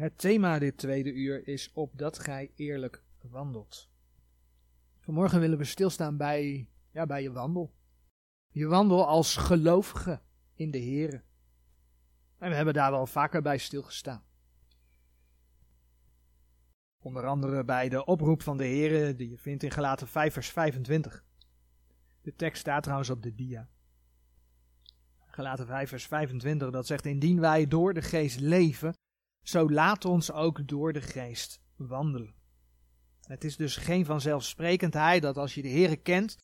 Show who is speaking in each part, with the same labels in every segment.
Speaker 1: Het thema dit tweede uur is opdat gij eerlijk wandelt. Vanmorgen willen we stilstaan bij, ja, bij je wandel. Je wandel als gelovige in de Here. En we hebben daar wel vaker bij stilgestaan. Onder andere bij de oproep van de Here die je vindt in Galaten 5 vers 25. De tekst staat trouwens op de dia. Galaten 5 vers 25, dat zegt, indien wij door de geest leven, zo laat ons ook door de geest wandelen. Het is dus geen vanzelfsprekendheid dat als je de Heere kent,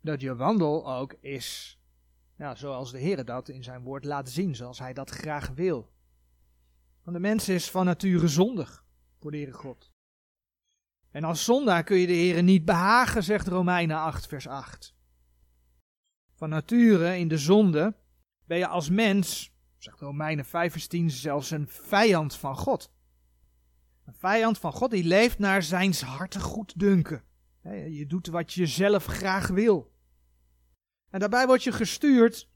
Speaker 1: dat je wandel ook is ja, zoals de Heere dat in zijn woord laat zien, zoals hij dat graag wil. Want de mens is van nature zondig voor de Heere God. En als zondaar kun je de Heere niet behagen, zegt Romeinen 8 vers 8. Van nature in de zonde ben je als mens, zegt Romeinen 5 vers 10, zelfs een vijand van God. Een vijand van God die leeft naar zijns harte goeddunken. Je doet wat je zelf graag wil. En daarbij word je gestuurd,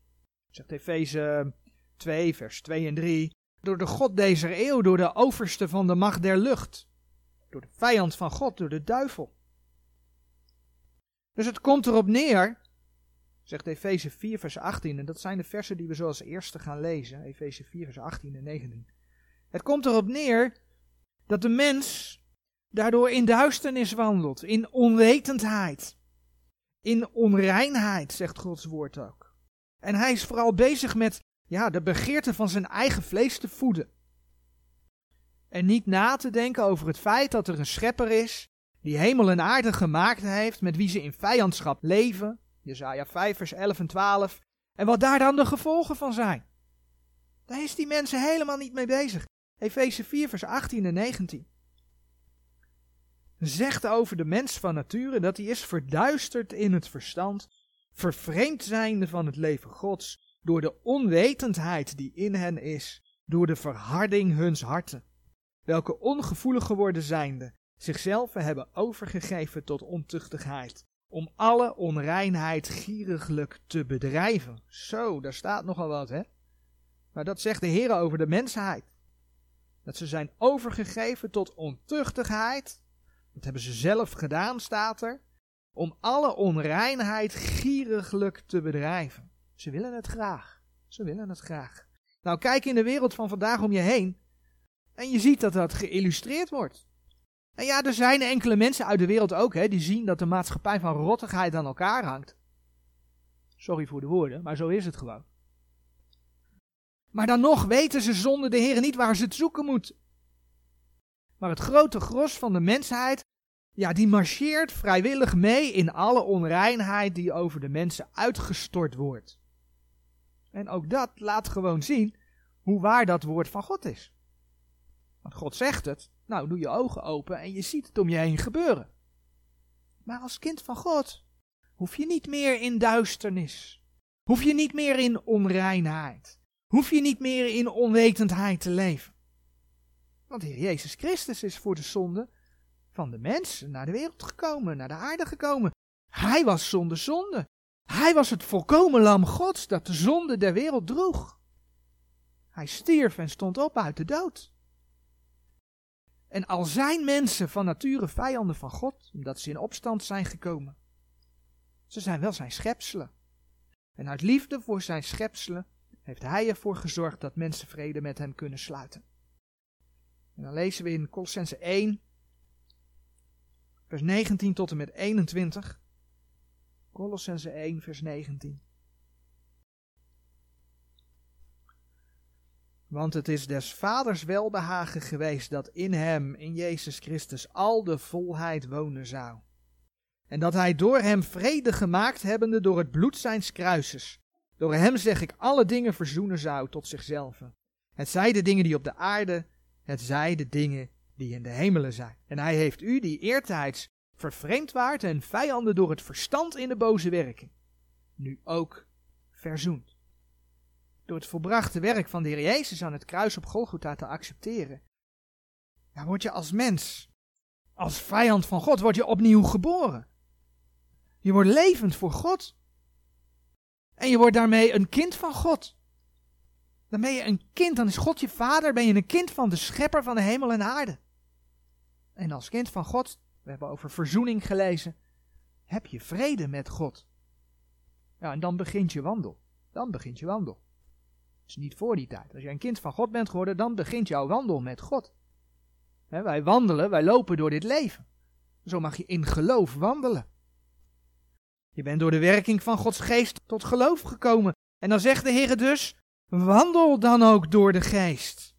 Speaker 1: zegt Efeze 2, vers 2 en 3, door de God deze eeuw, door de overste van de macht der lucht. Door de vijand van God, door de duivel. Dus het komt erop neer, zegt Efeze 4, vers 18, en dat zijn de versen die we zoals eerste gaan lezen, Efeze 4, vers 18 en 19. Het komt erop neer dat de mens daardoor in duisternis wandelt, in onwetendheid, in onreinheid, zegt Gods woord ook. En hij is vooral bezig met ja, de begeerte van zijn eigen vlees te voeden. En niet na te denken over het feit dat er een schepper is die hemel en aarde gemaakt heeft, met wie ze in vijandschap leven. Jezaja 5 vers 11 en 12. En wat daar dan de gevolgen van zijn. Daar is die mensen helemaal niet mee bezig. Efeze 4 vers 18 en 19 zegt over de mens van nature dat hij is verduisterd in het verstand, vervreemd zijnde van het leven Gods, door de onwetendheid die in hen is, door de verharding huns harten, welke ongevoelig geworden zijnde, zichzelf hebben overgegeven tot ontuchtigheid, om alle onreinheid gieriglijk te bedrijven. Zo, daar staat nogal wat, hè? Maar dat zegt de Heer over de mensheid. Dat ze zijn overgegeven tot ontuchtigheid, dat hebben ze zelf gedaan, staat er. Om alle onreinheid gieriglijk te bedrijven. Ze willen het graag. Ze willen het graag. Nou, kijk in de wereld van vandaag om je heen. En je ziet dat dat geïllustreerd wordt. En ja, er zijn enkele mensen uit de wereld ook, hè, die zien dat de maatschappij van rottigheid aan elkaar hangt. Sorry voor de woorden, maar zo is het gewoon. Maar dan nog weten ze zonder de Heer niet waar ze het zoeken moeten. Maar het grote gros van de mensheid, ja, die marcheert vrijwillig mee in alle onreinheid die over de mensen uitgestort wordt. En ook dat laat gewoon zien hoe waar dat woord van God is. Want God zegt het, nou doe je ogen open en je ziet het om je heen gebeuren. Maar als kind van God hoef je niet meer in duisternis. Hoef je niet meer in onreinheid. Hoef je niet meer in onwetendheid te leven. Want Heer Jezus Christus is voor de zonde van de mensen naar de wereld gekomen, naar de aarde gekomen. Hij was zonder zonde. Hij was het volkomen lam Gods dat de zonde der wereld droeg. Hij stierf en stond op uit de dood. En al zijn mensen van nature vijanden van God, omdat ze in opstand zijn gekomen, ze zijn wel zijn schepselen. En uit liefde voor zijn schepselen heeft hij ervoor gezorgd dat mensen vrede met hem kunnen sluiten. En dan lezen we in Colossense 1, vers 19 tot en met 21. Colossense 1, vers 19. Want het is des vaders welbehagen geweest dat in hem, in Jezus Christus, al de volheid wonen zou. En dat hij door hem vrede gemaakt hebbende door het bloed zijns kruises. Door hem zeg ik alle dingen verzoenen zou tot zichzelf. Het zij de dingen die op de aarde, het zij de dingen die in de hemelen zijn. En hij heeft u, die eertijds vervreemd waart en vijanden door het verstand in de boze werking, nu ook verzoend. Door het volbrachte werk van de Heer Jezus aan het kruis op Golgotha te accepteren, dan word je als mens, als vijand van God, word je opnieuw geboren. Je wordt levend voor God. En je wordt daarmee een kind van God. Dan ben je een kind, dan is God je vader, ben je een kind van de schepper van de hemel en aarde. En als kind van God, we hebben over verzoening gelezen, heb je vrede met God. Ja, en dan begint je wandel. Dan begint je wandel. Is niet voor die tijd. Als je een kind van God bent geworden, dan begint jouw wandel met God. wij wandelen, wij lopen door dit leven. Zo mag je in geloof wandelen. Je bent door de werking van Gods geest tot geloof gekomen. En dan zegt de Heer dus, wandel dan ook door de geest.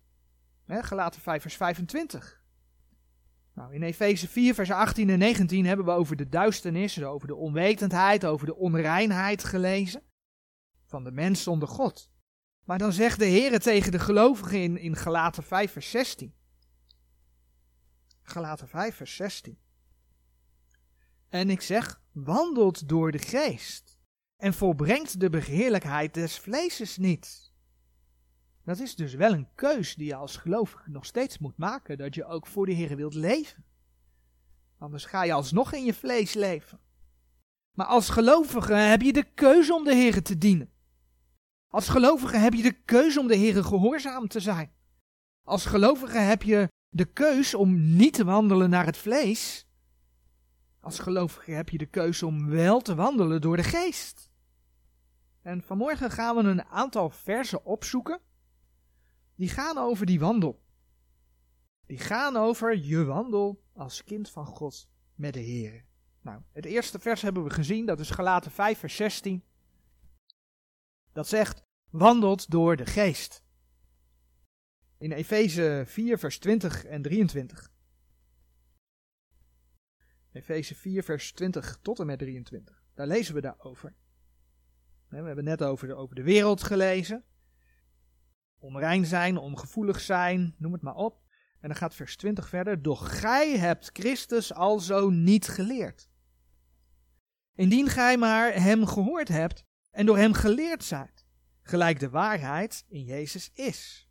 Speaker 1: He, Gelaten 5 vers 25. Nou, in Efeze 4 vers 18 en 19 hebben we over de duisternis, over de onwetendheid, over de onreinheid gelezen. Van de mens zonder God. Maar dan zegt de Heer tegen de gelovigen in, in Galaten 5 vers 16. Galaten 5 vers 16. En ik zeg, wandelt door de geest en volbrengt de begeerlijkheid des vleeses niet. Dat is dus wel een keus die je als gelovige nog steeds moet maken, dat je ook voor de Heer wilt leven. Anders ga je alsnog in je vlees leven. Maar als gelovige heb je de keuze om de Heer te dienen. Als gelovige heb je de keuze om de Heer gehoorzaam te zijn. Als gelovige heb je de keus om niet te wandelen naar het vlees, als gelovige heb je de keuze om wel te wandelen door de geest. En vanmorgen gaan we een aantal versen opzoeken. Die gaan over die wandel. Die gaan over je wandel als kind van God met de Heer. Nou, het eerste vers hebben we gezien, dat is Galaten 5 vers 16. Dat zegt, wandelt door de geest. In Efeze 4 vers 20 en 23. Efeze 4, vers 20 tot en met 23. Daar lezen we daarover. We hebben net over de, over de wereld gelezen. Onrein zijn, ongevoelig zijn, noem het maar op. En dan gaat vers 20 verder. Doch gij hebt Christus alzo niet geleerd. Indien gij maar hem gehoord hebt en door hem geleerd zijt, gelijk de waarheid in Jezus is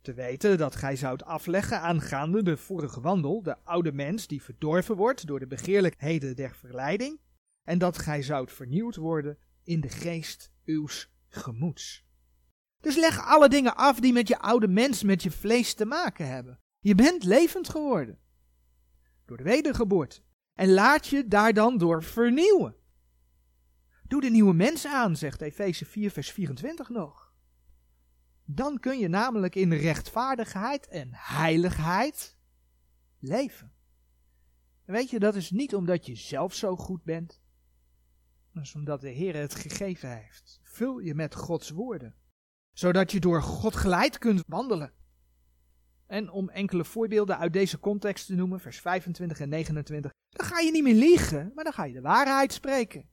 Speaker 1: te weten dat gij zoudt afleggen aangaande de vorige wandel, de oude mens die verdorven wordt door de begeerlijkheden der verleiding, en dat gij zoudt vernieuwd worden in de geest uws gemoeds. Dus leg alle dingen af die met je oude mens, met je vlees te maken hebben. Je bent levend geworden. Door de wedergeboorte. En laat je daar dan door vernieuwen. Doe de nieuwe mens aan, zegt Efeze 4, vers 24 nog. Dan kun je namelijk in rechtvaardigheid en heiligheid leven. En weet je, dat is niet omdat je zelf zo goed bent. Dat is omdat de Heer het gegeven heeft. Vul je met Gods woorden. Zodat je door God geleid kunt wandelen. En om enkele voorbeelden uit deze context te noemen, vers 25 en 29. Dan ga je niet meer liegen, maar dan ga je de waarheid spreken.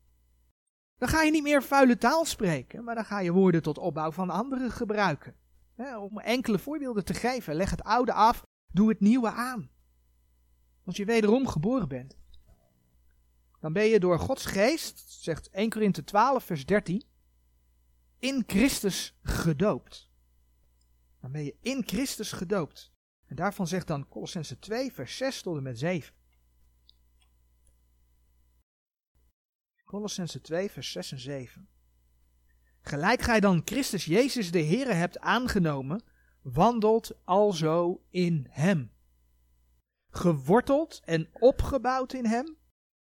Speaker 1: Dan ga je niet meer vuile taal spreken, maar dan ga je woorden tot opbouw van anderen gebruiken. om enkele voorbeelden te geven, leg het oude af, doe het nieuwe aan. Als je wederom geboren bent, dan ben je door Gods geest, zegt 1 Korinthe 12, vers 13, in Christus gedoopt. Dan ben je in Christus gedoopt. En daarvan zegt dan Colossense 2, vers 6 tot en met 7. Colossense 2, vers 6 en 7. Gelijk gij dan Christus Jezus de Heere hebt aangenomen, wandelt alzo in hem. Geworteld en opgebouwd in hem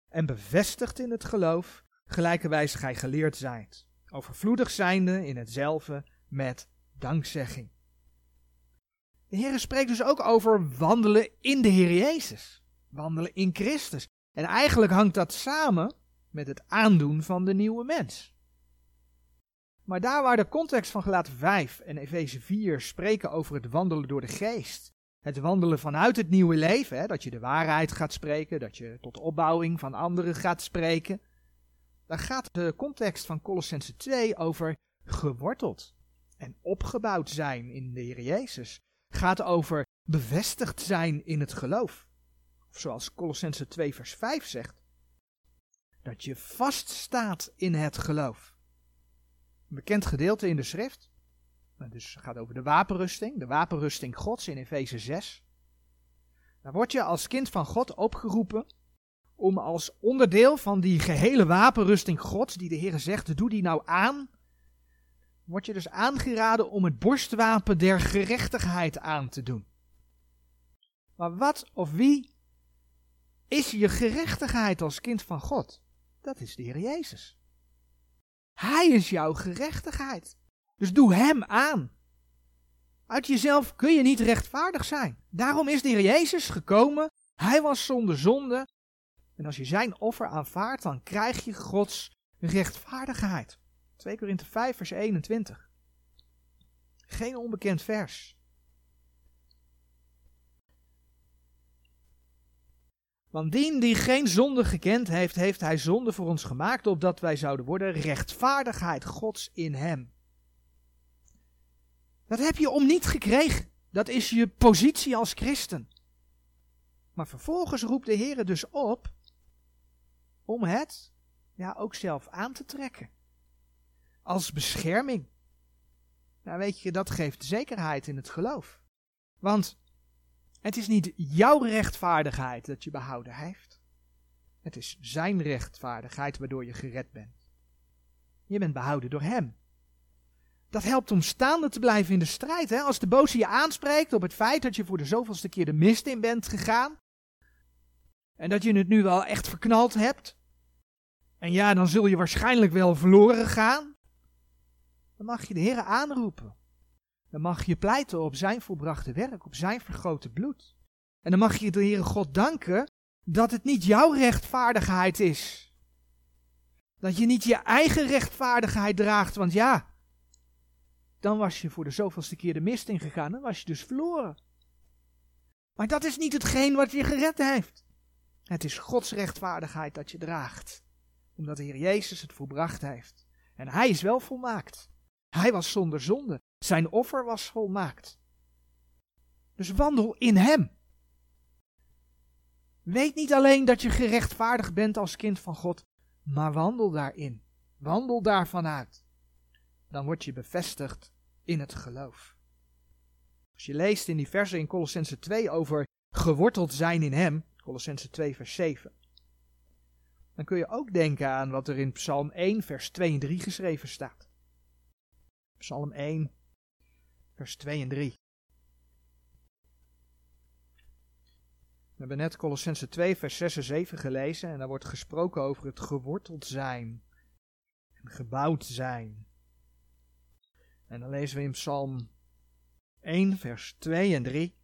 Speaker 1: en bevestigd in het geloof, gelijkerwijs gij geleerd zijt, overvloedig zijnde in hetzelfde met dankzegging. De Heer spreekt dus ook over wandelen in de Heer Jezus, wandelen in Christus. En eigenlijk hangt dat samen met het aandoen van de nieuwe mens. Maar daar waar de context van Gelaten 5 en Efeze 4 spreken over het wandelen door de geest, het wandelen vanuit het nieuwe leven, hè, dat je de waarheid gaat spreken, dat je tot opbouwing van anderen gaat spreken, dan gaat de context van Colossense 2 over geworteld en opgebouwd zijn in de Heer Jezus. Gaat over bevestigd zijn in het geloof. Of zoals Colossense 2 vers 5 zegt, dat je vaststaat in het geloof. Een bekend gedeelte in de schrift. Dus het gaat over de wapenrusting, de wapenrusting Gods in Efeze 6. Daar word je als kind van God opgeroepen om als onderdeel van die gehele wapenrusting Gods, die de Heer zegt, doe die nou aan, word je dus aangeraden om het borstwapen der gerechtigheid aan te doen. Maar wat of wie is je gerechtigheid als kind van God? Dat is de Heer Jezus. Hij is jouw gerechtigheid. Dus doe Hem aan. Uit jezelf kun je niet rechtvaardig zijn. Daarom is de Heer Jezus gekomen. Hij was zonder zonde. En als je zijn offer aanvaardt, dan krijg je Gods rechtvaardigheid. 2 Korinthe 5, vers 21. Geen onbekend vers. Want dien die geen zonde gekend heeft, heeft hij zonde voor ons gemaakt, opdat wij zouden worden rechtvaardigheid Gods in hem. Dat heb je om niet gekregen. Dat is je positie als christen. Maar vervolgens roept de Heer dus op om het ja, ook zelf aan te trekken. Als bescherming. Nou weet je, dat geeft zekerheid in het geloof. Want het is niet jouw rechtvaardigheid dat je behouden heeft. Het is zijn rechtvaardigheid waardoor je gered bent. Je bent behouden door hem. Dat helpt om staande te blijven in de strijd. Hè? Als de boze je aanspreekt op het feit dat je voor de zoveelste keer de mist in bent gegaan. En dat je het nu wel echt verknald hebt. En ja, dan zul je waarschijnlijk wel verloren gaan. Dan mag je de Heer aanroepen. Dan mag je pleiten op zijn volbrachte werk, op zijn vergrote bloed. En dan mag je de Heere God danken dat het niet jouw rechtvaardigheid is. Dat je niet je eigen rechtvaardigheid draagt, want ja, dan was je voor de zoveelste keer de mist ingegaan, dan was je dus verloren. Maar dat is niet hetgeen wat je gered heeft. Het is Gods rechtvaardigheid dat je draagt, omdat de Heer Jezus het volbracht heeft. En Hij is wel volmaakt. Hij was zonder zonde. Zijn offer was volmaakt. Dus wandel in Hem. Weet niet alleen dat je gerechtvaardigd bent als kind van God, maar wandel daarin. Wandel daarvan uit. Dan word je bevestigd in het geloof. Als je leest in die versen in Colossense 2 over geworteld zijn in Hem, Colossense 2 vers 7, dan kun je ook denken aan wat er in Psalm 1 vers 2 en 3 geschreven staat. Psalm 1 vers 2 en 3. We hebben net Colossense 2, vers 6 en 7 gelezen en daar wordt gesproken over het geworteld zijn en gebouwd zijn. En dan lezen we in Psalm 1, vers 2 en 3.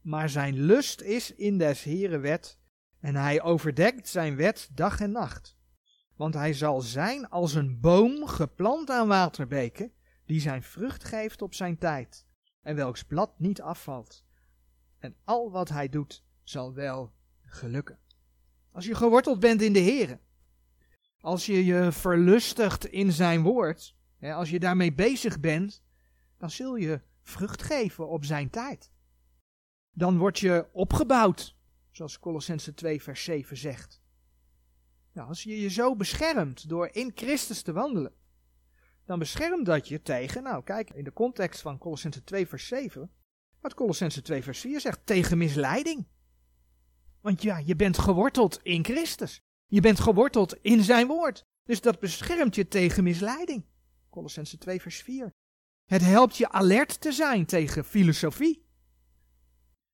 Speaker 1: Maar zijn lust is in des Heren wet en hij overdekt zijn wet dag en nacht. Want hij zal zijn als een boom geplant aan waterbeken die zijn vrucht geeft op zijn tijd, en welks blad niet afvalt. En al wat hij doet, zal wel gelukken. Als je geworteld bent in de Heer, als je je verlustigt in zijn woord, als je daarmee bezig bent, dan zul je vrucht geven op zijn tijd. Dan word je opgebouwd, zoals Colossense 2 vers 7 zegt. Nou, als je je zo beschermt door in Christus te wandelen, dan beschermt dat je tegen, nou kijk, in de context van Colossense 2 vers 7, wat Colossense 2 vers 4 zegt, tegen misleiding. Want ja, je bent geworteld in Christus. Je bent geworteld in zijn woord. Dus dat beschermt je tegen misleiding. Colossense 2 vers 4. Het helpt je alert te zijn tegen filosofie.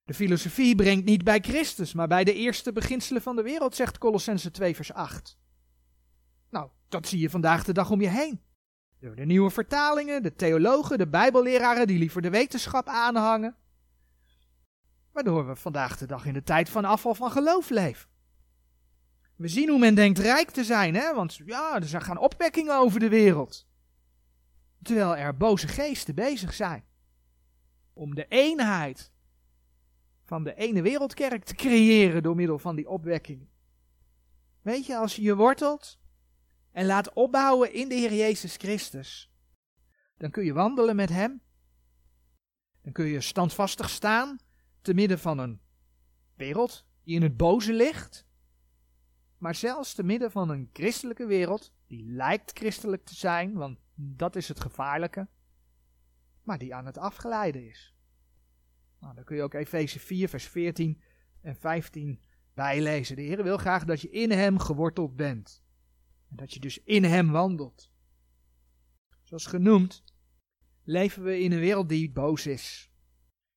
Speaker 1: De filosofie brengt niet bij Christus, maar bij de eerste beginselen van de wereld, zegt Colossense 2 vers 8. Nou, dat zie je vandaag de dag om je heen. Door de nieuwe vertalingen, de theologen, de bijbelleraren die liever de wetenschap aanhangen. Waardoor we vandaag de dag in de tijd van afval van geloof leven. We zien hoe men denkt rijk te zijn, hè? want ja, er gaan opwekkingen over de wereld. Terwijl er boze geesten bezig zijn om de eenheid van de ene wereldkerk te creëren door middel van die opwekkingen. Weet je, als je je wortelt en laat opbouwen in de Heer Jezus Christus, dan kun je wandelen met Hem. Dan kun je standvastig staan te midden van een wereld die in het boze ligt, maar zelfs te midden van een christelijke wereld die lijkt christelijk te zijn, want dat is het gevaarlijke, maar die aan het afgeleiden is. Nou, dan kun je ook Efeze 4, vers 14 en 15 bijlezen. De Heer wil graag dat je in Hem geworteld bent. En dat je dus in Hem wandelt. Zoals genoemd, leven we in een wereld die boos is.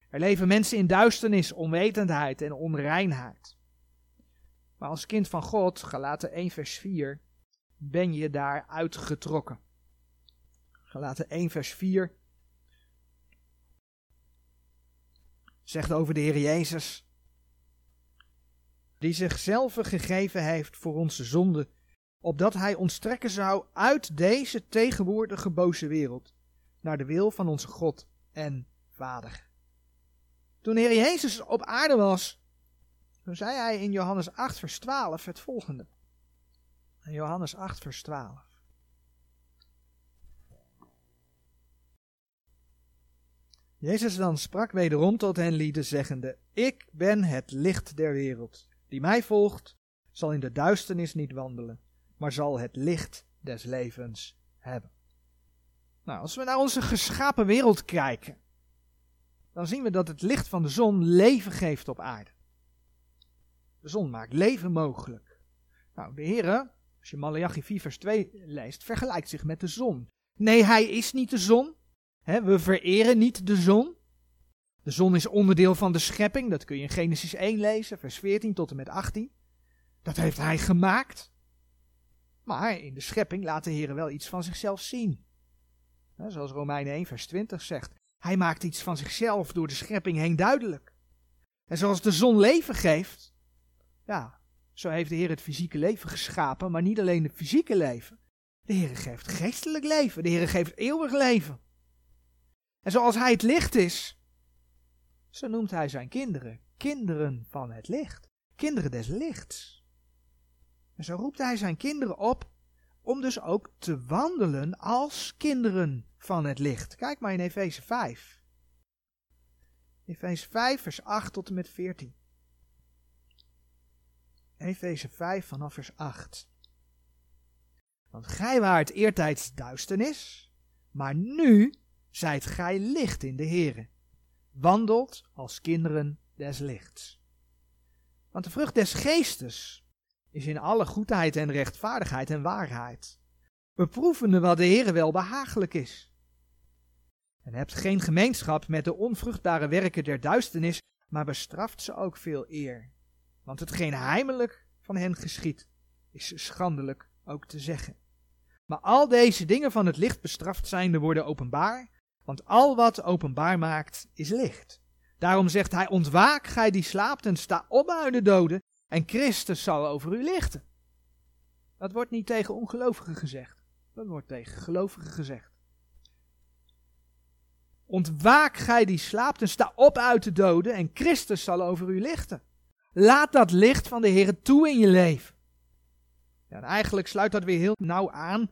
Speaker 1: Er leven mensen in duisternis, onwetendheid en onreinheid. Maar als kind van God, Galaten 1 vers 4, ben je daar uitgetrokken. Galaten 1 vers 4 zegt over de Heer Jezus, die zichzelf gegeven heeft voor onze zonde, opdat hij ons trekken zou uit deze tegenwoordige boze wereld, naar de wil van onze God en Vader. Toen Heer Jezus op aarde was, toen zei hij in Johannes 8 vers 12 het volgende. Johannes 8 vers 12. Jezus dan sprak wederom tot hen lieden, zeggende, Ik ben het licht der wereld. Die mij volgt, zal in de duisternis niet wandelen, maar zal het licht des levens hebben. Nou, als we naar onze geschapen wereld kijken, dan zien we dat het licht van de zon leven geeft op aarde. De zon maakt leven mogelijk. Nou, de Heere, als je Malachi 4 vers 2 leest, vergelijkt zich met de zon. Nee, hij is niet de zon, we vereren niet de zon. De zon is onderdeel van de schepping. Dat kun je in Genesis 1 lezen, vers 14 tot en met 18. Dat heeft hij gemaakt. Maar in de schepping laat de Heer wel iets van zichzelf zien. zoals Romeinen 1, vers 20 zegt. Hij maakt iets van zichzelf door de schepping heen duidelijk. En zoals de zon leven geeft, ja, zo heeft de Heer het fysieke leven geschapen, maar niet alleen het fysieke leven. De Heer geeft geestelijk leven, de Heer geeft eeuwig leven. En zoals hij het licht is, zo noemt hij zijn kinderen kinderen van het licht, kinderen des lichts. En zo roept hij zijn kinderen op om dus ook te wandelen als kinderen van het licht. Kijk maar in Efeze 5. Efeze 5, vers 8 tot en met 14. Efeze 5 vanaf vers 8. Want gij waart eertijds duisternis, maar nu zijt gij licht in de Heere. Wandelt als kinderen des lichts. Want de vrucht des geestes is in alle goedheid en rechtvaardigheid en waarheid. Beproevende wat de Heere wel behagelijk is. En hebt geen gemeenschap met de onvruchtbare werken der duisternis, maar bestraft ze ook veel eer. Want hetgeen heimelijk van hen geschiet, is schandelijk ook te zeggen. Maar al deze dingen van het licht bestraft zijnde worden openbaar, want al wat openbaar maakt is licht. Daarom zegt hij: Ontwaak, gij die slaapt, en sta op uit de doden, en Christus zal over u lichten. Dat wordt niet tegen ongelovigen gezegd, dat wordt tegen gelovigen gezegd. Ontwaak, gij die slaapt, en sta op uit de doden, en Christus zal over u lichten. Laat dat licht van de Heer toe in je leven. Ja, en eigenlijk sluit dat weer heel nauw aan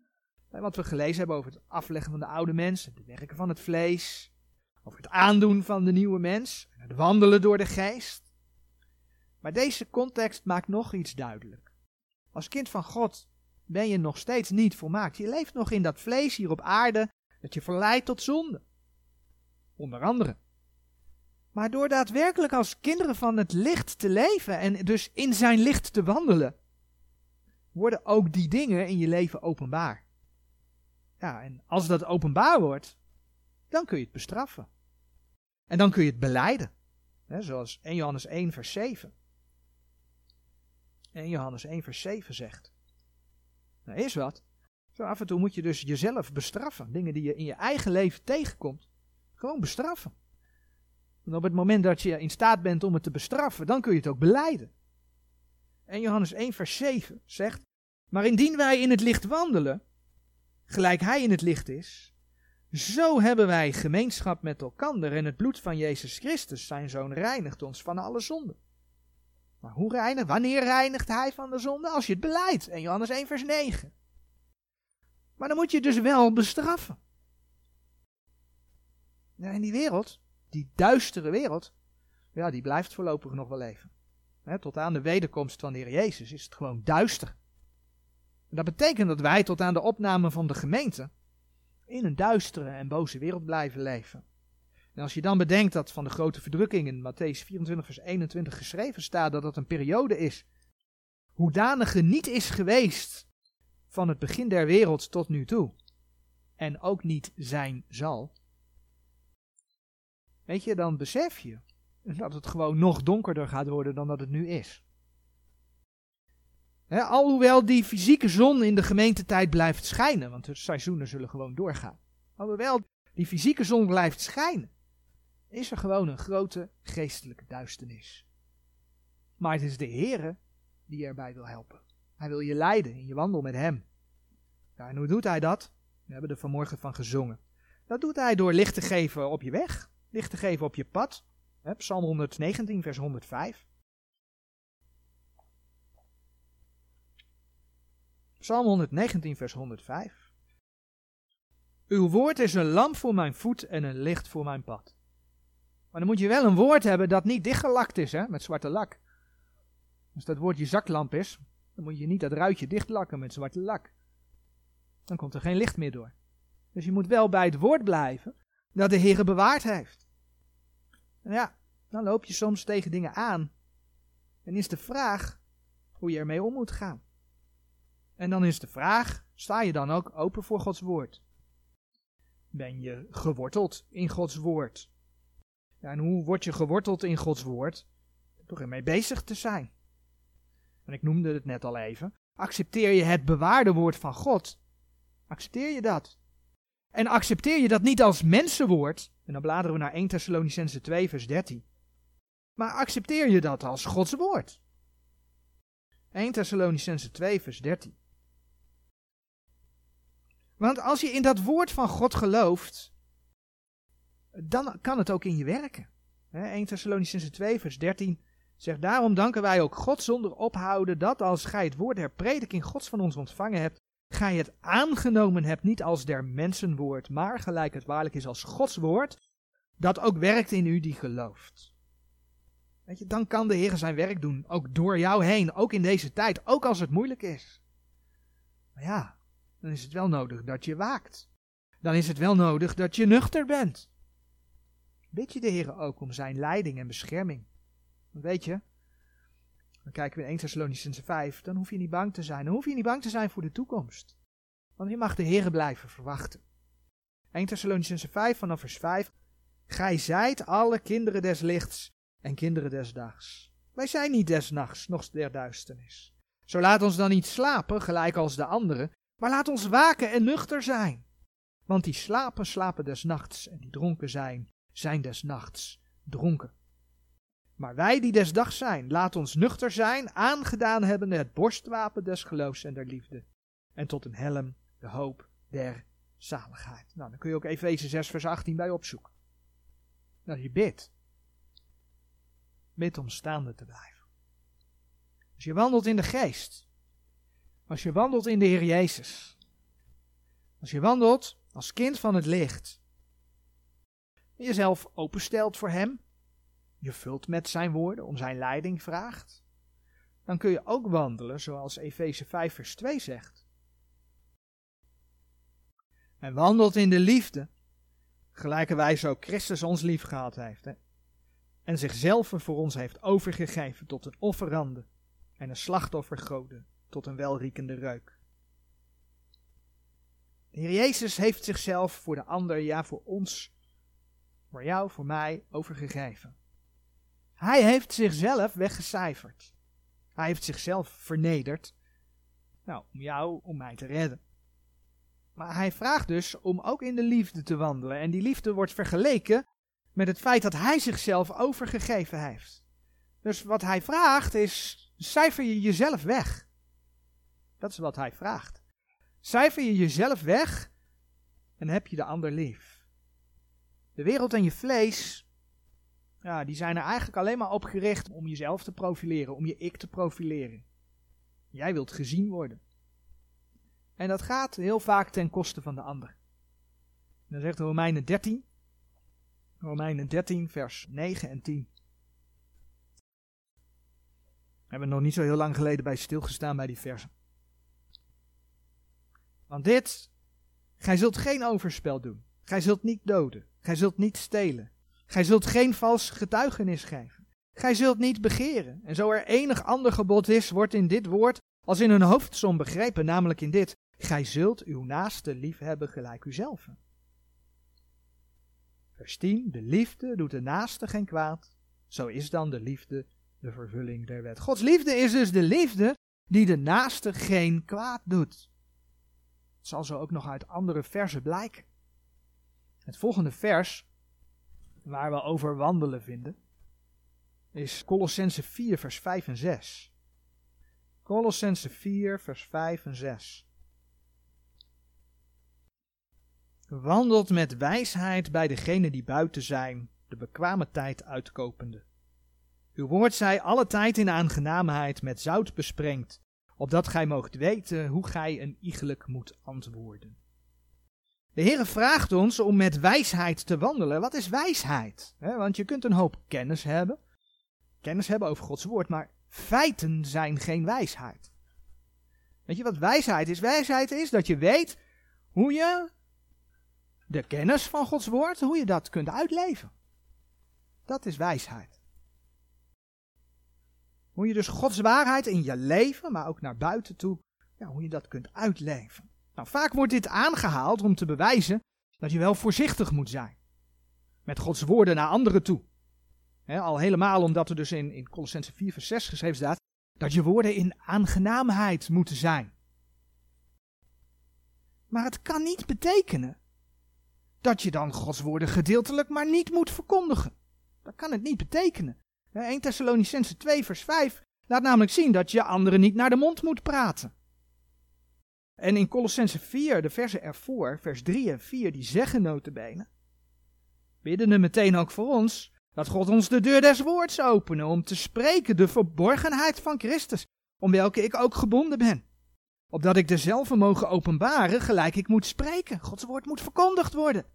Speaker 1: wat we gelezen hebben over het afleggen van de oude mens, het werken van het vlees, over het aandoen van de nieuwe mens, het wandelen door de geest. Maar deze context maakt nog iets duidelijk. Als kind van God ben je nog steeds niet volmaakt. Je leeft nog in dat vlees hier op aarde dat je verleidt tot zonde. Onder andere. Maar door daadwerkelijk als kinderen van het licht te leven en dus in zijn licht te wandelen, worden ook die dingen in je leven openbaar. Ja, en als dat openbaar wordt, dan kun je het bestraffen. En dan kun je het beleiden. Zoals 1 Johannes 1 vers 7. 1 Johannes 1 vers 7 zegt. Nou, is wat. Zo af en toe moet je dus jezelf bestraffen. Dingen die je in je eigen leven tegenkomt. Gewoon bestraffen. En op het moment dat je in staat bent om het te bestraffen, dan kun je het ook beleiden. 1 Johannes 1 vers 7 zegt. Maar indien wij in het licht wandelen, gelijk hij in het licht is, zo hebben wij gemeenschap met elkander en het bloed van Jezus Christus, zijn zoon, reinigt ons van alle zonden. Maar hoe reinigt? Wanneer reinigt hij van de zonde? Als je het beleidt. En Johannes 1 vers 9. Maar dan moet je dus wel bestraffen. In die wereld, die duistere wereld, ja, die blijft voorlopig nog wel even. tot aan de wederkomst van de Heer Jezus is het gewoon duister. Dat betekent dat wij tot aan de opname van de gemeente in een duistere en boze wereld blijven leven. En als je dan bedenkt dat van de grote verdrukking in Matthäus 24, vers 21 geschreven staat dat dat een periode is, hoedanige niet is geweest van het begin der wereld tot nu toe. en ook niet zijn zal. Weet je, dan besef je dat het gewoon nog donkerder gaat worden dan dat het nu is. Alhoewel die fysieke zon in de gemeentetijd blijft schijnen, want de seizoenen zullen gewoon doorgaan. Alhoewel die fysieke zon blijft schijnen, is er gewoon een grote geestelijke duisternis. Maar het is de Heere die erbij wil helpen. Hij wil je leiden in je wandel met Hem. Ja, en hoe doet Hij dat? We hebben er vanmorgen van gezongen. Dat doet Hij door licht te geven op je weg, licht te geven op je pad. Psalm 119, vers 105. Psalm 119, vers 105. Uw woord is een lamp voor mijn voet en een licht voor mijn pad. Maar dan moet je wel een woord hebben dat niet dichtgelakt is, hè, met zwarte lak. Als dat woord je zaklamp is, dan moet je niet dat ruitje dichtlakken met zwarte lak. Dan komt er geen licht meer door. Dus je moet wel bij het woord blijven dat de Heer bewaard heeft. En ja, dan loop je soms tegen dingen aan. En is de vraag hoe je ermee om moet gaan. En dan is de vraag, sta je dan ook open voor Gods woord? Ben je geworteld in Gods woord? En hoe word je geworteld in Gods woord? Door ermee bezig te zijn. En ik noemde het net al even. Accepteer je het bewaarde woord van God? Accepteer je dat? En accepteer je dat niet als mensenwoord? En dan bladeren we naar 1 Thessalonicense 2 vers 13. Maar accepteer je dat als Gods woord? 1 Thessalonicense 2 vers 13. Want als je in dat woord van God gelooft, dan kan het ook in je werken. 1 Thessalonicense 2 vers 13 zegt, daarom danken wij ook God zonder ophouden dat als gij het woord der prediking Gods van ons ontvangen hebt, gij het aangenomen hebt niet als der mensenwoord, maar gelijk het waarlijk is als Gods woord, dat ook werkt in u die gelooft. Weet je, dan kan de Heer zijn werk doen, ook door jou heen, ook in deze tijd, ook als het moeilijk is. Maar ja, dan is het wel nodig dat je waakt. Dan is het wel nodig dat je nuchter bent. Bid je de Heer ook om zijn leiding en bescherming. weet je, dan kijken we in 1 Thessalonicense 5, dan hoef je niet bang te zijn. Dan hoef je niet bang te zijn voor de toekomst. Want je mag de Heer blijven verwachten. 1 Thessalonicense 5 vanaf vers 5. Gij zijt alle kinderen des lichts en kinderen des dags. Wij zijn niet des nachts, nog der duisternis. Zo laat ons dan niet slapen, gelijk als de anderen, maar laat ons waken en nuchter zijn. Want die slapen, slapen des nachts, en die dronken zijn, zijn des nachts dronken. Maar wij die des dags zijn, laat ons nuchter zijn, aangedaan hebben het borstwapen des geloofs en der liefde. En tot een helm de hoop der zaligheid. Nou, dan kun je ook Efeze 6 vers 18 bij opzoeken. Dat je bidt. Bid om staande te blijven. Als je wandelt in de geest. Als je wandelt in de Heer Jezus. Als je wandelt als kind van het licht. Jezelf openstelt voor Hem je vult met zijn woorden, om zijn leiding vraagt, dan kun je ook wandelen zoals Efeze 5 vers 2 zegt. En wandelt in de liefde, gelijkerwijs ook Christus ons lief gehad heeft. Hè? En zichzelf voor ons heeft overgegeven tot een offerande en een slachtoffergode tot een welriekende reuk. De Heer Jezus heeft zichzelf voor de ander, ja voor ons, voor jou, voor mij, overgegeven. Hij heeft zichzelf weggecijferd. Hij heeft zichzelf vernederd. Nou, om jou, om mij te redden. Maar hij vraagt dus om ook in de liefde te wandelen. En die liefde wordt vergeleken met het feit dat hij zichzelf overgegeven heeft. Dus wat hij vraagt is, cijfer je jezelf weg. Dat is wat hij vraagt. Cijfer je jezelf weg en heb je de ander lief. De wereld en je vlees ja, die zijn er eigenlijk alleen maar op gericht om jezelf te profileren, om je ik te profileren. Jij wilt gezien worden. En dat gaat heel vaak ten koste van de ander. dan zegt Romeinen 13, Romeinen 13, vers 9 en 10. We hebben nog niet zo heel lang geleden bij stilgestaan bij die versen. Want dit, gij zult geen overspel doen. Gij zult niet doden. Gij zult niet stelen. Gij zult geen vals getuigenis geven. Gij zult niet begeren. En zo er enig ander gebod is, wordt in dit woord als in een hoofdsom begrepen, namelijk in dit. Gij zult uw naaste lief hebben gelijk uzelf. Vers 10. De liefde doet de naaste geen kwaad. Zo is dan de liefde de vervulling der wet. Gods liefde is dus de liefde die de naaste geen kwaad doet. Het zal zo ook nog uit andere versen blijken. Het volgende vers, waar we over wandelen vinden, is Colossense 4, vers 5 en 6. Colossense 4, vers 5 en 6. Wandelt met wijsheid bij degenen die buiten zijn, de bekwame tijd uitkopende. Uw woord zij alle tijd in aangenaamheid met zout besprengd, opdat gij moogt weten hoe gij een iegelijk moet antwoorden. De Heere vraagt ons om met wijsheid te wandelen. Wat is wijsheid? want je kunt een hoop kennis hebben, kennis hebben over Gods woord, maar feiten zijn geen wijsheid. Weet je wat wijsheid is? Wijsheid is dat je weet hoe je de kennis van Gods woord, hoe je dat kunt uitleven. Dat is wijsheid. Hoe je dus Gods waarheid in je leven, maar ook naar buiten toe, ja, hoe je dat kunt uitleven. Nou, vaak wordt dit aangehaald om te bewijzen dat je wel voorzichtig moet zijn. Met Gods woorden naar anderen toe. al helemaal omdat er dus in, in Colossense 4 vers 6 geschreven staat, dat je woorden in aangenaamheid moeten zijn. Maar het kan niet betekenen dat je dan Gods woorden gedeeltelijk maar niet moet verkondigen. Dat kan het niet betekenen. 1 Thessalonicense 2 vers 5 laat namelijk zien dat je anderen niet naar de mond moet praten. En in Colossense 4, de versen ervoor, vers 3 en 4, die zeggen notabene, bidden er meteen ook voor ons, dat God ons de deur des woords openen om te spreken de verborgenheid van Christus, om welke ik ook gebonden ben. Opdat ik dezelfde mogen openbaren, gelijk ik moet spreken. Gods woord moet verkondigd worden.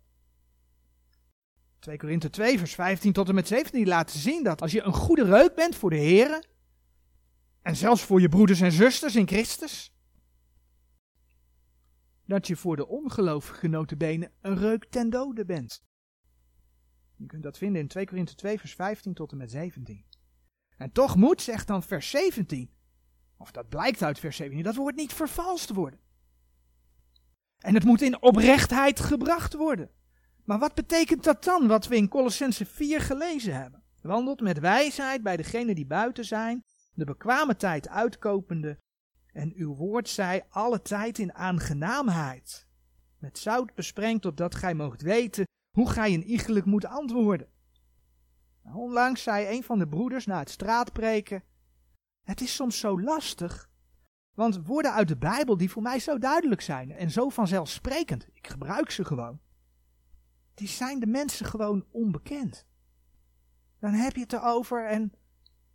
Speaker 1: 2 Korinthe 2, vers 15 tot en met 17 laten zien dat als je een goede reuk bent voor de Heer, en zelfs voor je broeders en zusters in Christus, dat je voor de ongelovige benen een reuk ten dode bent. Je kunt dat vinden in 2 Korinthe 2, vers 15 tot en met 17. En toch moet, zegt dan vers 17, of dat blijkt uit vers 17, dat woord niet vervalst worden. En het moet in oprechtheid gebracht worden. Maar wat betekent dat dan, wat we in Colossense 4 gelezen hebben? Wandelt met wijsheid bij degenen die buiten zijn, de bekwame tijd uitkopende, en uw woord zij alle tijd in aangenaamheid. Met zout besprengd, opdat gij moogt weten hoe gij een iegelijk moet antwoorden. Nou, onlangs zei een van de broeders na het straatpreken, het is soms zo lastig, want woorden uit de Bijbel die voor mij zo duidelijk zijn en zo vanzelfsprekend, ik gebruik ze gewoon, die zijn de mensen gewoon onbekend. Dan heb je het erover en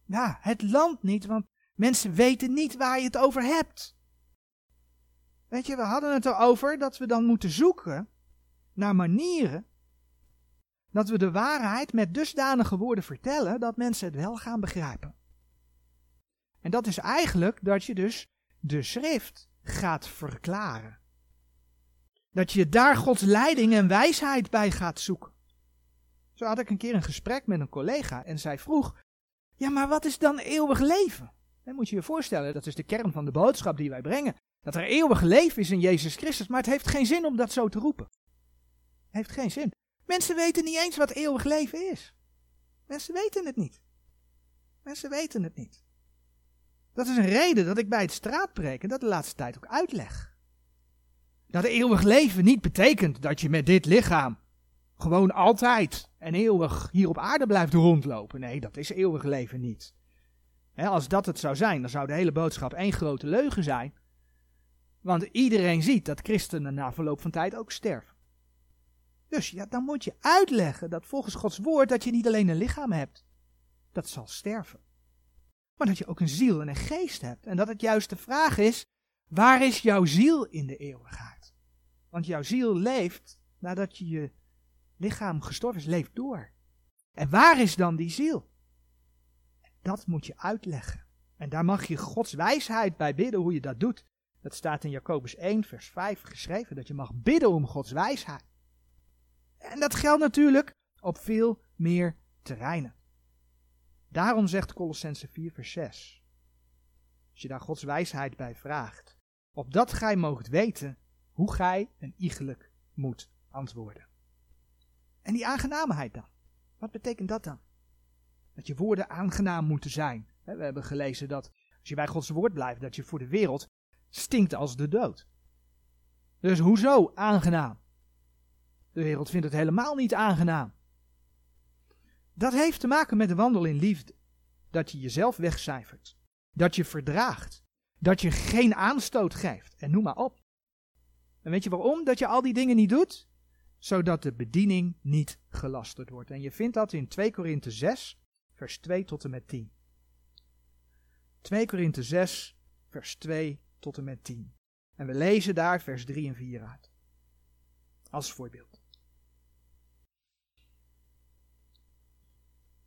Speaker 1: ja, het land niet, want mensen weten niet waar je het over hebt. Weet je, we hadden het erover dat we dan moeten zoeken naar manieren dat we de waarheid met dusdanige woorden vertellen dat mensen het wel gaan begrijpen. En dat is eigenlijk dat je dus de schrift gaat verklaren. Dat je daar Gods leiding en wijsheid bij gaat zoeken. Zo had ik een keer een gesprek met een collega en zij vroeg: Ja, maar wat is dan eeuwig leven? Dan moet je je voorstellen, dat is de kern van de boodschap die wij brengen. Dat er eeuwig leven is in Jezus Christus, maar het heeft geen zin om dat zo te roepen. Het heeft geen zin. Mensen weten niet eens wat eeuwig leven is. Mensen weten het niet. Mensen weten het niet. Dat is een reden dat ik bij het straatpreken dat de laatste tijd ook uitleg. Dat eeuwig leven niet betekent dat je met dit lichaam gewoon altijd en eeuwig hier op aarde blijft rondlopen. Nee, dat is eeuwig leven niet. Als dat het zou zijn, dan zou de hele boodschap één grote leugen zijn. Want iedereen ziet dat christenen na verloop van tijd ook sterven. Dus ja, dan moet je uitleggen dat volgens Gods woord dat je niet alleen een lichaam hebt. Dat zal sterven. Maar dat je ook een ziel en een geest hebt. En dat het juist de vraag is, waar is jouw ziel in de eeuwigheid? Want jouw ziel leeft nadat je je lichaam gestorven is, leeft door. En waar is dan die ziel? Dat moet je uitleggen. En daar mag je Gods wijsheid bij bidden hoe je dat doet. Dat staat in Jacobus 1, vers 5 geschreven, dat je mag bidden om Gods wijsheid. En dat geldt natuurlijk op veel meer terreinen. Daarom zegt Colossense 4 vers 6. Als je daar Gods wijsheid bij vraagt. opdat gij moogt weten hoe gij een iegelijk moet antwoorden. En die aangenaamheid dan? Wat betekent dat dan? Dat je woorden aangenaam moeten zijn. We hebben gelezen dat als je bij Gods woord blijft, dat je voor de wereld stinkt als de dood. Dus hoezo aangenaam? De wereld vindt het helemaal niet aangenaam. Dat heeft te maken met de wandel in liefde. Dat je jezelf wegcijfert. Dat je verdraagt. Dat je geen aanstoot geeft. En noem maar op. En weet je waarom dat je al die dingen niet doet? Zodat de bediening niet gelasterd wordt. En je vindt dat in 2 Korinthe 6, vers 2 tot en met 10. 2 Korinthe 6, vers 2 tot en met 10. En we lezen daar vers 3 en 4 uit. Als voorbeeld.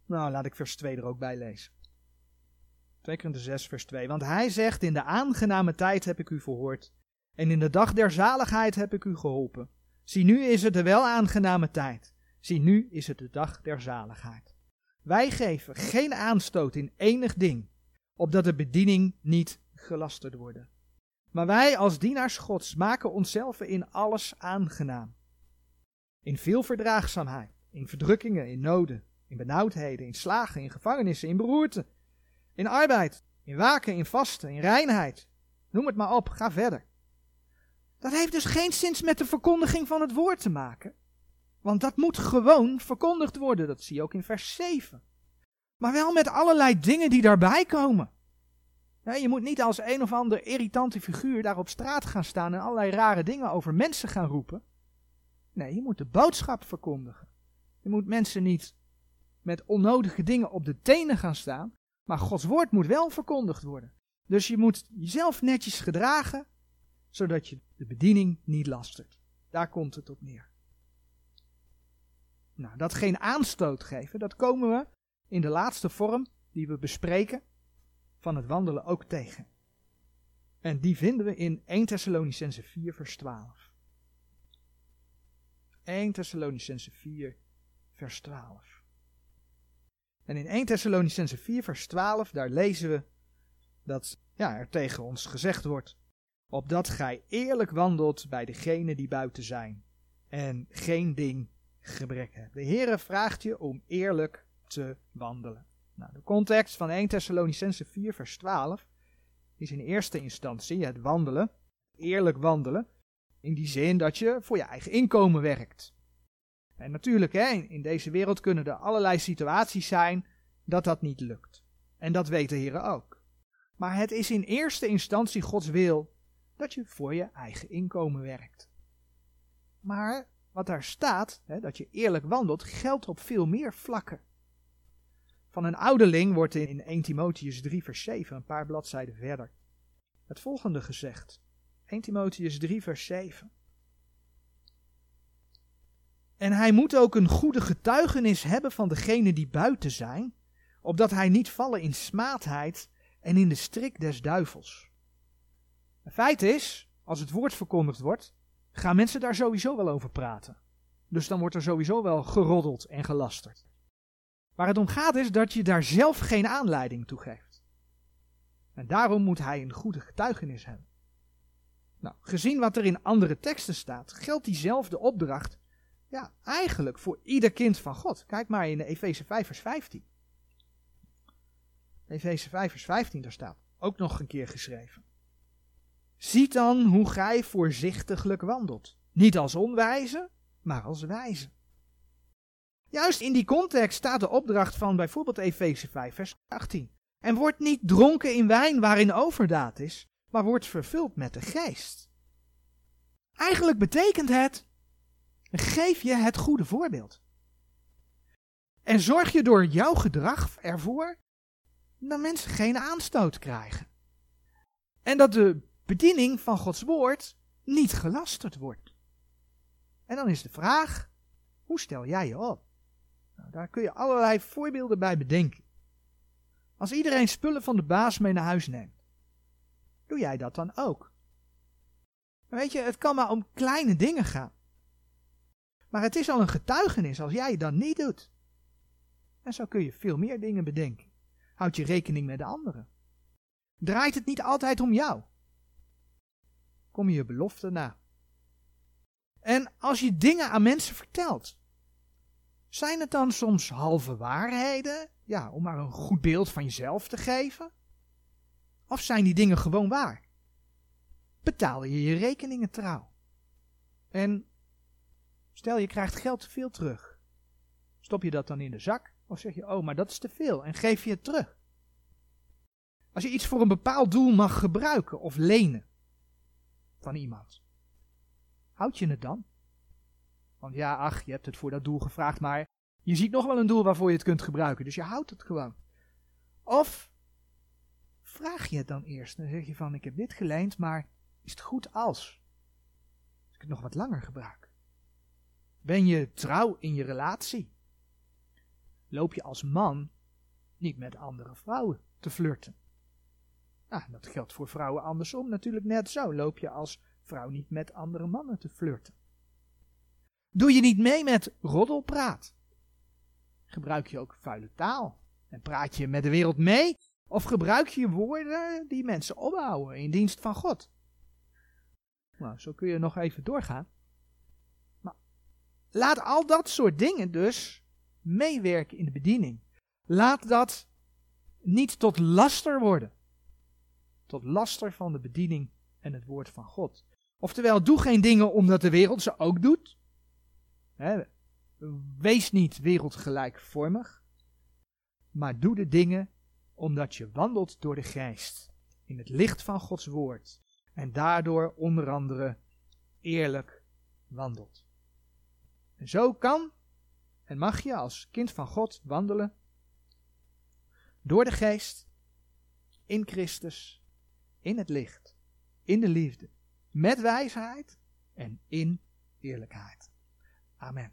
Speaker 1: Nou, laat ik vers 2 er ook bij lezen. 2 Korinthe 6, vers 2. Want hij zegt, in de aangename tijd heb ik u verhoord, en in de dag der zaligheid heb ik u geholpen. Zie, nu is het de wel aangename tijd. Zie, nu is het de dag der zaligheid. Wij geven geen aanstoot in enig ding, opdat de bediening niet gelasterd worden. Maar wij als dienaars Gods maken onszelf in alles aangenaam. In veel verdraagzaamheid, in verdrukkingen, in noden, in benauwdheden, in slagen, in gevangenissen, in beroerte, in arbeid, in waken, in vasten, in reinheid. Noem het maar op, ga verder. Dat heeft dus geen zins met de verkondiging van het woord te maken. Want dat moet gewoon verkondigd worden, dat zie je ook in vers 7. Maar wel met allerlei dingen die daarbij komen. je moet niet als een of ander irritante figuur daar op straat gaan staan en allerlei rare dingen over mensen gaan roepen. Nee, je moet de boodschap verkondigen. Je moet mensen niet met onnodige dingen op de tenen gaan staan, maar Gods woord moet wel verkondigd worden. Dus je moet jezelf netjes gedragen, zodat je de bediening niet lastert. Daar komt het op neer. Nou, dat geen aanstoot geven, dat komen we in de laatste vorm die we bespreken van het wandelen ook tegen. En die vinden we in 1 Thessalonicense 4 vers 12. 1 Thessalonicense 4 vers 12. En in 1 Thessalonicense 4 vers 12 daar lezen we dat ja, er tegen ons gezegd wordt opdat gij eerlijk wandelt bij degenen die buiten zijn en geen ding gebrek. De Heere vraagt je om eerlijk te wandelen. Nou, de context van 1 Thessalonicense 4 vers 12 is in eerste instantie het wandelen, eerlijk wandelen, in die zin dat je voor je eigen inkomen werkt. En natuurlijk, hè, in deze wereld kunnen er allerlei situaties zijn dat dat niet lukt. En dat weet de Heer ook. Maar het is in eerste instantie Gods wil dat je voor je eigen inkomen werkt. Maar wat daar staat, hè, dat je eerlijk wandelt, geldt op veel meer vlakken. Van een ouderling wordt in 1 Timotheus 3 vers 7, een paar bladzijden verder, het volgende gezegd. 1 Timotheus 3 vers 7. En hij moet ook een goede getuigenis hebben van degenen die buiten zijn, opdat hij niet vallen in smaadheid en in de strik des duivels. Het feit is, als het woord verkondigd wordt, gaan mensen daar sowieso wel over praten. Dus dan wordt er sowieso wel geroddeld en gelasterd. Waar het om gaat is dat je daar zelf geen aanleiding toe geeft. En daarom moet hij een goede getuigenis hebben. Nou, gezien wat er in andere teksten staat, geldt diezelfde opdracht ja, eigenlijk voor ieder kind van God. Kijk maar in Efeze 5 vers 15. Efeze 5 vers 15, daar staat ook nog een keer geschreven. Ziet dan hoe gij voorzichtiglijk wandelt. Niet als onwijze, maar als wijze. Juist in die context staat de opdracht van bijvoorbeeld Efeze 5, vers 18. En wordt niet dronken in wijn waarin overdaad is, maar wordt vervuld met de geest. Eigenlijk betekent het, geef je het goede voorbeeld. En zorg je door jouw gedrag ervoor dat mensen geen aanstoot krijgen. En dat de bediening van Gods woord niet gelasterd wordt. En dan is de vraag, hoe stel jij je op? Nou, daar kun je allerlei voorbeelden bij bedenken. Als iedereen spullen van de baas mee naar huis neemt, doe jij dat dan ook? weet je, het kan maar om kleine dingen gaan. Maar het is al een getuigenis als jij dan niet doet. En zo kun je veel meer dingen bedenken. Houd je rekening met de anderen. Draait het niet altijd om jou? Kom je je belofte na. En als je dingen aan mensen vertelt, zijn het dan soms halve waarheden? Ja, om maar een goed beeld van jezelf te geven? Of zijn die dingen gewoon waar? Betaal je je rekeningen trouw? En stel je krijgt geld te veel terug. Stop je dat dan in de zak? Of zeg je, oh, maar dat is te veel en geef je het terug? Als je iets voor een bepaald doel mag gebruiken of lenen van iemand, houd je het dan? Want ja, ach, je hebt het voor dat doel gevraagd, maar je ziet nog wel een doel waarvoor je het kunt gebruiken, dus je houdt het gewoon. Of vraag je het dan eerst. Dan zeg je van, ik heb dit geleend, maar is het goed als? Als ik het nog wat langer gebruik. Ben je trouw in je relatie? Loop je als man niet met andere vrouwen te flirten? Nou, dat geldt voor vrouwen andersom natuurlijk net zo. Loop je als vrouw niet met andere mannen te flirten? Doe je niet mee met roddelpraat? Gebruik je ook vuile taal? En praat je met de wereld mee? Of gebruik je woorden die mensen opbouwen in dienst van God? Nou, zo kun je nog even doorgaan. Maar laat al dat soort dingen dus meewerken in de bediening. Laat dat niet tot laster worden. Tot laster van de bediening en het woord van God. Oftewel, doe geen dingen omdat de wereld ze ook doet. wees niet wereldgelijkvormig. Maar doe de dingen omdat je wandelt door de geest. In het licht van Gods woord. En daardoor onder andere eerlijk wandelt. En zo kan en mag je als kind van God wandelen door de geest, in Christus, in het licht, in de liefde, met wijsheid en in eerlijkheid. Amen.